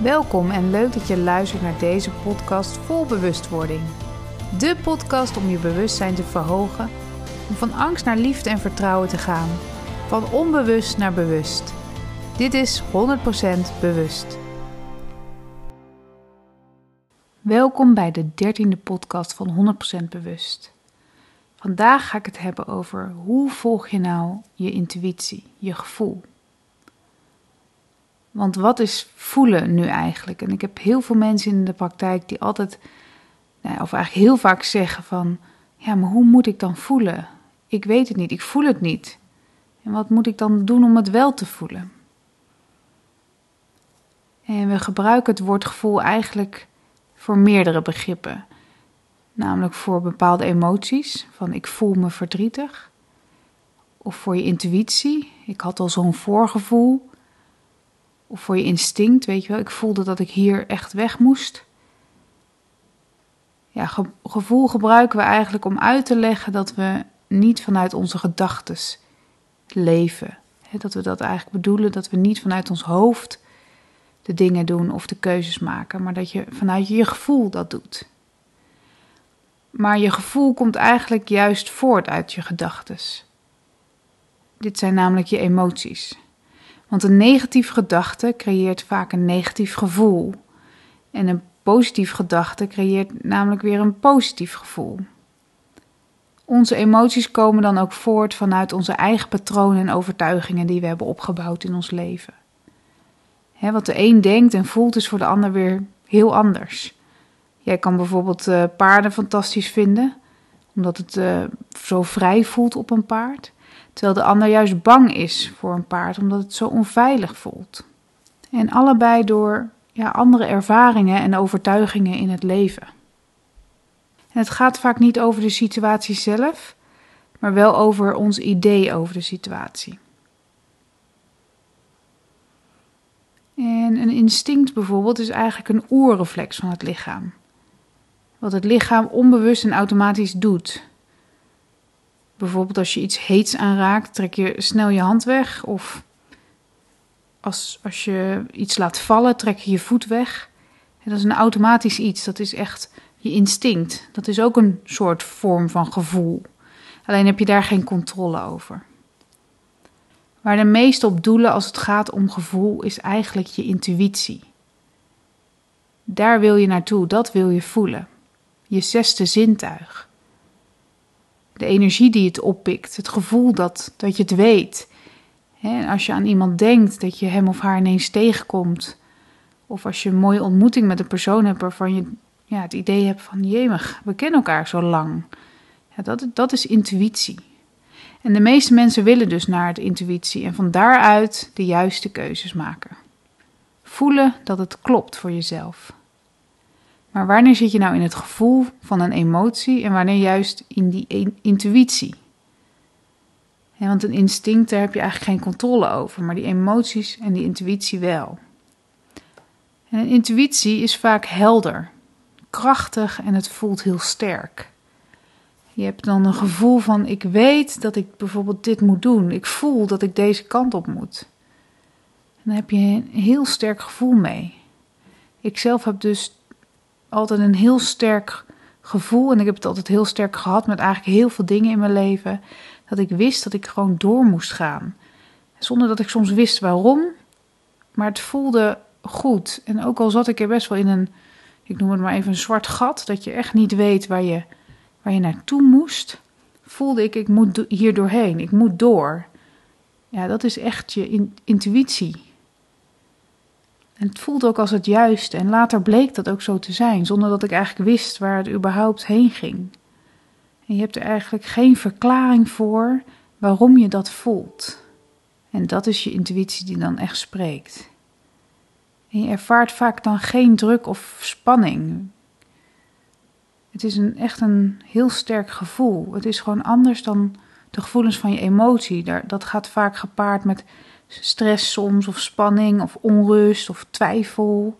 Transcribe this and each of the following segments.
Welkom en leuk dat je luistert naar deze podcast vol bewustwording. De podcast om je bewustzijn te verhogen, om van angst naar liefde en vertrouwen te gaan, van onbewust naar bewust. Dit is 100% bewust. Welkom bij de dertiende podcast van 100% bewust. Vandaag ga ik het hebben over hoe volg je nou je intuïtie, je gevoel. Want wat is voelen nu eigenlijk? En ik heb heel veel mensen in de praktijk die altijd, nou, of eigenlijk heel vaak zeggen van, ja, maar hoe moet ik dan voelen? Ik weet het niet, ik voel het niet. En wat moet ik dan doen om het wel te voelen? En we gebruiken het woord gevoel eigenlijk voor meerdere begrippen. Namelijk voor bepaalde emoties, van ik voel me verdrietig. Of voor je intuïtie, ik had al zo'n voorgevoel. Of voor je instinct, weet je wel, ik voelde dat ik hier echt weg moest. Ja, gevoel gebruiken we eigenlijk om uit te leggen dat we niet vanuit onze gedachten leven. dat we dat eigenlijk bedoelen, dat we niet vanuit ons hoofd de dingen doen of de keuzes maken, maar dat je vanuit je gevoel dat doet. Maar je gevoel komt eigenlijk juist voort uit je gedachten. Dit zijn namelijk je emoties. Want een negatief gedachte creëert vaak een negatief gevoel. En een positief gedachte creëert namelijk weer een positief gevoel. Onze emoties komen dan ook voort vanuit onze eigen patronen en overtuigingen die we hebben opgebouwd in ons leven. wat de een denkt en voelt is voor de ander weer heel anders. Jij kan bijvoorbeeld uh, paarden fantastisch vinden, omdat het uh, zo vrij voelt op een paard. Terwijl de ander juist bang is voor een paard, omdat het zo onveilig voelt. En allebei door ja, andere ervaringen en overtuigingen in het leven. En het gaat vaak niet over de situatie zelf, maar wel over ons idee over de situatie. En een instinct bijvoorbeeld is eigenlijk een oerreflex van het lichaam. Wat het lichaam onbewust en automatisch doet. Bijvoorbeeld als je iets heets aanraakt, trek je snel je hand weg. Of als, als je iets laat vallen, trek je je voet weg. Dat is een automatisch iets. Dat is echt je instinct. Dat is ook een soort vorm van gevoel. Alleen heb je daar geen controle over. Waar de meeste op doelen als het gaat om gevoel is eigenlijk je intuïtie. Daar wil je naartoe, dat wil je voelen. Je zesde zintuig de energie die het oppikt, het gevoel dat, dat je het weet. En als je aan iemand denkt dat je hem of haar ineens tegenkomt, of als je een mooie ontmoeting met een persoon hebt waarvan je ja, het idee hebt van jemig, we kennen elkaar zo lang. Ja, dat, dat is intuïtie. En de meeste mensen willen dus naar de intuïtie en van daaruit de juiste keuzes maken. Voelen dat het klopt voor jezelf. Maar wanneer zit je nou in het gevoel van een emotie en wanneer juist in die intuïtie? want een instinct, daar heb je eigenlijk geen controle over, maar die emoties en die intuïtie wel. En een intuïtie is vaak helder, krachtig en het voelt heel sterk. Je hebt dan een gevoel van: ik weet dat ik bijvoorbeeld dit moet doen. Ik voel dat ik deze kant op moet. Dan heb je een heel sterk gevoel mee. Ik zelf heb dus altijd een heel sterk gevoel. En ik heb het altijd heel sterk gehad met eigenlijk heel veel dingen in mijn leven. Dat ik wist dat ik gewoon door moest gaan. Zonder dat ik soms wist waarom. Maar het voelde goed. En ook al zat ik er best wel in een, ik noem het maar even een zwart gat. Dat je echt niet weet waar je, waar je naartoe moest. Voelde ik, ik moet hier doorheen. Ik moet door. Ja, dat is echt je intuïtie. En het voelde ook als het juiste. En later bleek dat ook zo te zijn, zonder dat ik eigenlijk wist waar het überhaupt heen ging. En je hebt er eigenlijk geen verklaring voor waarom je dat voelt. En dat is je intuïtie die dan echt spreekt. En je ervaart vaak dan geen druk of spanning. Het is een, echt een heel sterk gevoel. Het is gewoon anders dan de gevoelens van je emotie. Dat gaat vaak gepaard met stress soms, of spanning, of onrust, of twijfel.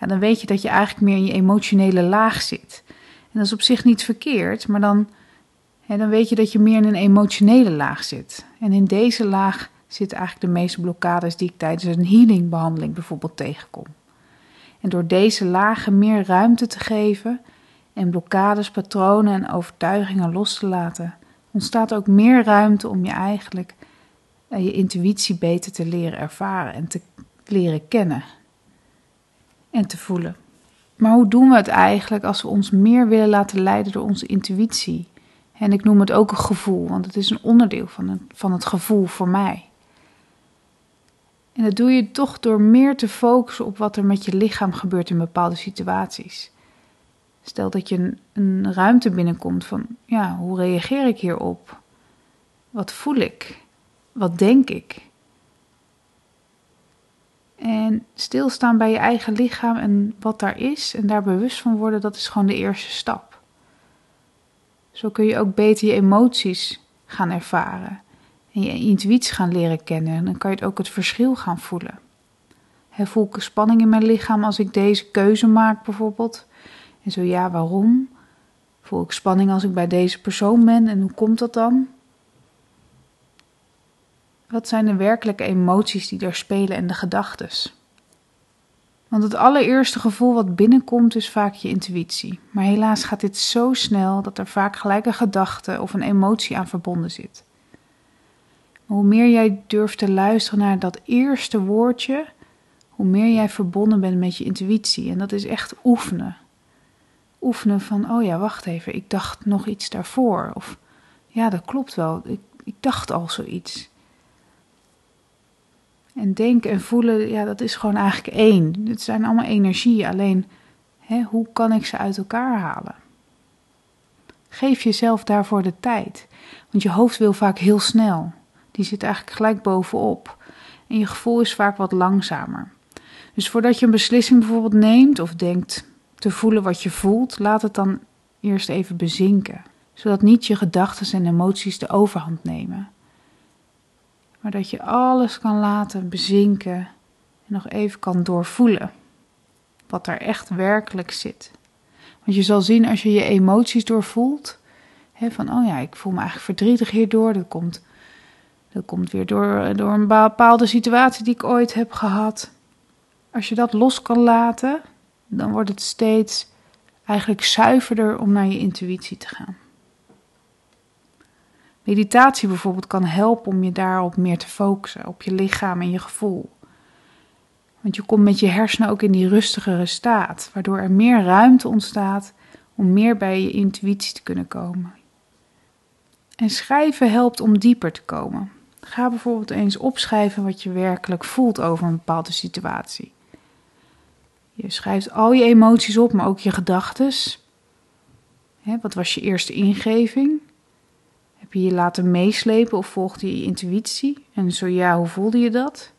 Ja, dan weet je dat je eigenlijk meer in je emotionele laag zit. En dat is op zich niet verkeerd, maar dan, hè, dan weet je dat je meer in een emotionele laag zit. En in deze laag zitten eigenlijk de meeste blokkades die ik tijdens een healingbehandeling bijvoorbeeld tegenkom. En door deze lagen meer ruimte te geven en blokkades, patronen en overtuigingen los te laten, ontstaat ook meer ruimte om je eigenlijk je intuïtie beter te leren ervaren en te leren kennen en te voelen. Maar hoe doen we het eigenlijk als we ons meer willen laten leiden door onze intuïtie? En ik noem het ook een gevoel, want het is een onderdeel van het, van het gevoel voor mij. En dat doe je toch door meer te focussen op wat er met je lichaam gebeurt in bepaalde situaties. Stel dat je een, een ruimte binnenkomt van, ja, hoe reageer ik hierop? Wat voel ik? Wat denk ik? En stilstaan bij je eigen lichaam en wat daar is en daar bewust van worden, dat is gewoon de eerste stap. Zo kun je ook beter je emoties gaan ervaren en je intuïtie gaan leren kennen. En dan kan je ook het verschil gaan voelen. Voel ik spanning in mijn lichaam als ik deze keuze maak bijvoorbeeld? En zo ja, waarom? Voel ik spanning als ik bij deze persoon ben en hoe komt dat dan? Wat zijn de werkelijke emoties die daar spelen en de gedachten? Want het allereerste gevoel wat binnenkomt is vaak je intuïtie. Maar helaas gaat dit zo snel dat er vaak gelijk een gedachte of een emotie aan verbonden zit. Hoe meer jij durft te luisteren naar dat eerste woordje, hoe meer jij verbonden bent met je intuïtie. En dat is echt oefenen. Oefenen van, oh ja, wacht even, ik dacht nog iets daarvoor. Of ja, dat klopt wel, ik, ik dacht al zoiets. En denken en voelen, ja, dat is gewoon eigenlijk één. Het zijn allemaal energieën, alleen hè, hoe kan ik ze uit elkaar halen? Geef jezelf daarvoor de tijd, want je hoofd wil vaak heel snel. Die zit eigenlijk gelijk bovenop. En je gevoel is vaak wat langzamer. Dus voordat je een beslissing bijvoorbeeld neemt of denkt te voelen wat je voelt, laat het dan eerst even bezinken. Zodat niet je gedachten en emoties de overhand nemen maar dat je alles kan laten bezinken en nog even kan doorvoelen wat daar echt werkelijk zit. Want je zal zien als je je emoties doorvoelt, hè, van oh ja, ik voel me eigenlijk verdrietig hierdoor, dat komt, dat komt weer door, door een bepaalde situatie die ik ooit heb gehad. Als je dat los kan laten, dan wordt het steeds eigenlijk zuiverder om naar je intuïtie te gaan. Meditatie bijvoorbeeld kan helpen om je daarop meer te focussen, op je lichaam en je gevoel. Want je komt met je hersenen ook in die rustigere staat, waardoor er meer ruimte ontstaat om meer bij je intuïtie te kunnen komen. En schrijven helpt om dieper te komen. Ga bijvoorbeeld eens opschrijven wat je werkelijk voelt over een bepaalde situatie. Je schrijft al je emoties op, maar ook je gedachten. Wat was je eerste ingeving? Je je laten meeslepen of volgde je je intuïtie? En zo ja, hoe voelde je dat?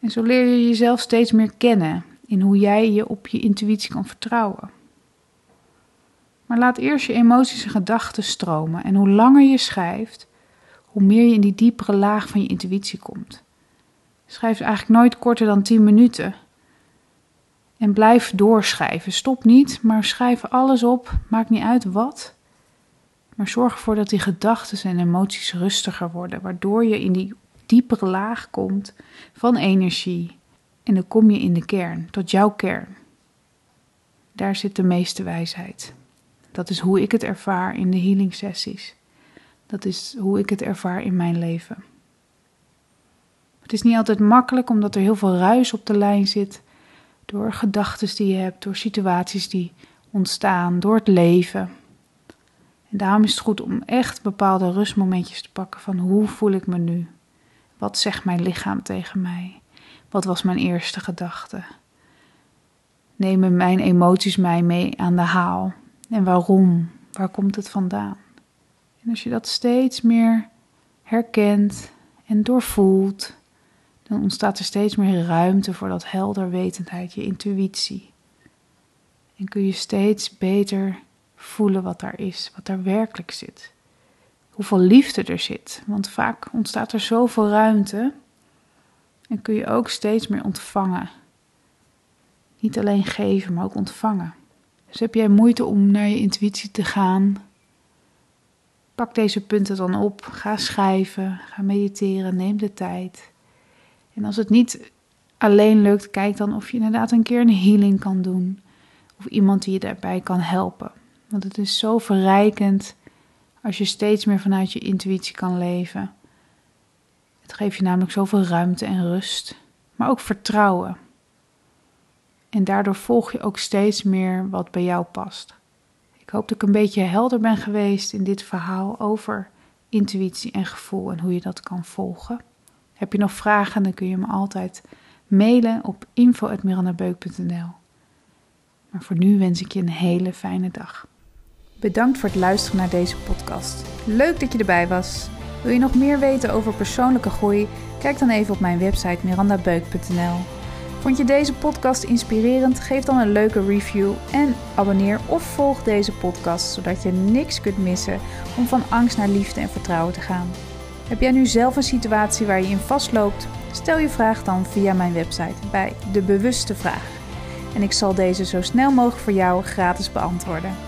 En zo leer je jezelf steeds meer kennen in hoe jij je op je intuïtie kan vertrouwen. Maar laat eerst je emoties en gedachten stromen. En hoe langer je schrijft, hoe meer je in die diepere laag van je intuïtie komt. Schrijf eigenlijk nooit korter dan 10 minuten. En blijf doorschrijven. Stop niet, maar schrijf alles op. Maakt niet uit wat. Maar zorg ervoor dat die gedachten en emoties rustiger worden, waardoor je in die diepere laag komt van energie. En dan kom je in de kern, tot jouw kern. Daar zit de meeste wijsheid. Dat is hoe ik het ervaar in de healing sessies. Dat is hoe ik het ervaar in mijn leven. Het is niet altijd makkelijk omdat er heel veel ruis op de lijn zit. Door gedachten die je hebt, door situaties die ontstaan, door het leven. En daarom is het goed om echt bepaalde rustmomentjes te pakken van hoe voel ik me nu? Wat zegt mijn lichaam tegen mij? Wat was mijn eerste gedachte? Nemen mijn emoties mij mee aan de haal? En waarom? Waar komt het vandaan? En als je dat steeds meer herkent en doorvoelt, dan ontstaat er steeds meer ruimte voor dat helderwetendheid, je intuïtie. En kun je steeds beter voelen wat daar is, wat daar werkelijk zit. Hoeveel liefde er zit, want vaak ontstaat er zoveel ruimte en kun je ook steeds meer ontvangen. Niet alleen geven, maar ook ontvangen. Dus heb jij moeite om naar je intuïtie te gaan? Pak deze punten dan op. Ga schrijven, ga mediteren, neem de tijd. En als het niet alleen lukt, kijk dan of je inderdaad een keer een healing kan doen. Of iemand die je daarbij kan helpen. Want het is zo verrijkend als je steeds meer vanuit je intuïtie kan leven. Het geeft je namelijk zoveel ruimte en rust, maar ook vertrouwen. En daardoor volg je ook steeds meer wat bij jou past. Ik hoop dat ik een beetje helder ben geweest in dit verhaal over intuïtie en gevoel en hoe je dat kan volgen. Heb je nog vragen, dan kun je me altijd mailen op info.mirandabeuk.nl. Maar voor nu wens ik je een hele fijne dag. Bedankt voor het luisteren naar deze podcast. Leuk dat je erbij was. Wil je nog meer weten over persoonlijke groei? Kijk dan even op mijn website mirandabeuk.nl. Vond je deze podcast inspirerend? Geef dan een leuke review en abonneer of volg deze podcast zodat je niks kunt missen om van angst naar liefde en vertrouwen te gaan. Heb jij nu zelf een situatie waar je in vastloopt? Stel je vraag dan via mijn website bij De Bewuste Vraag. En ik zal deze zo snel mogelijk voor jou gratis beantwoorden.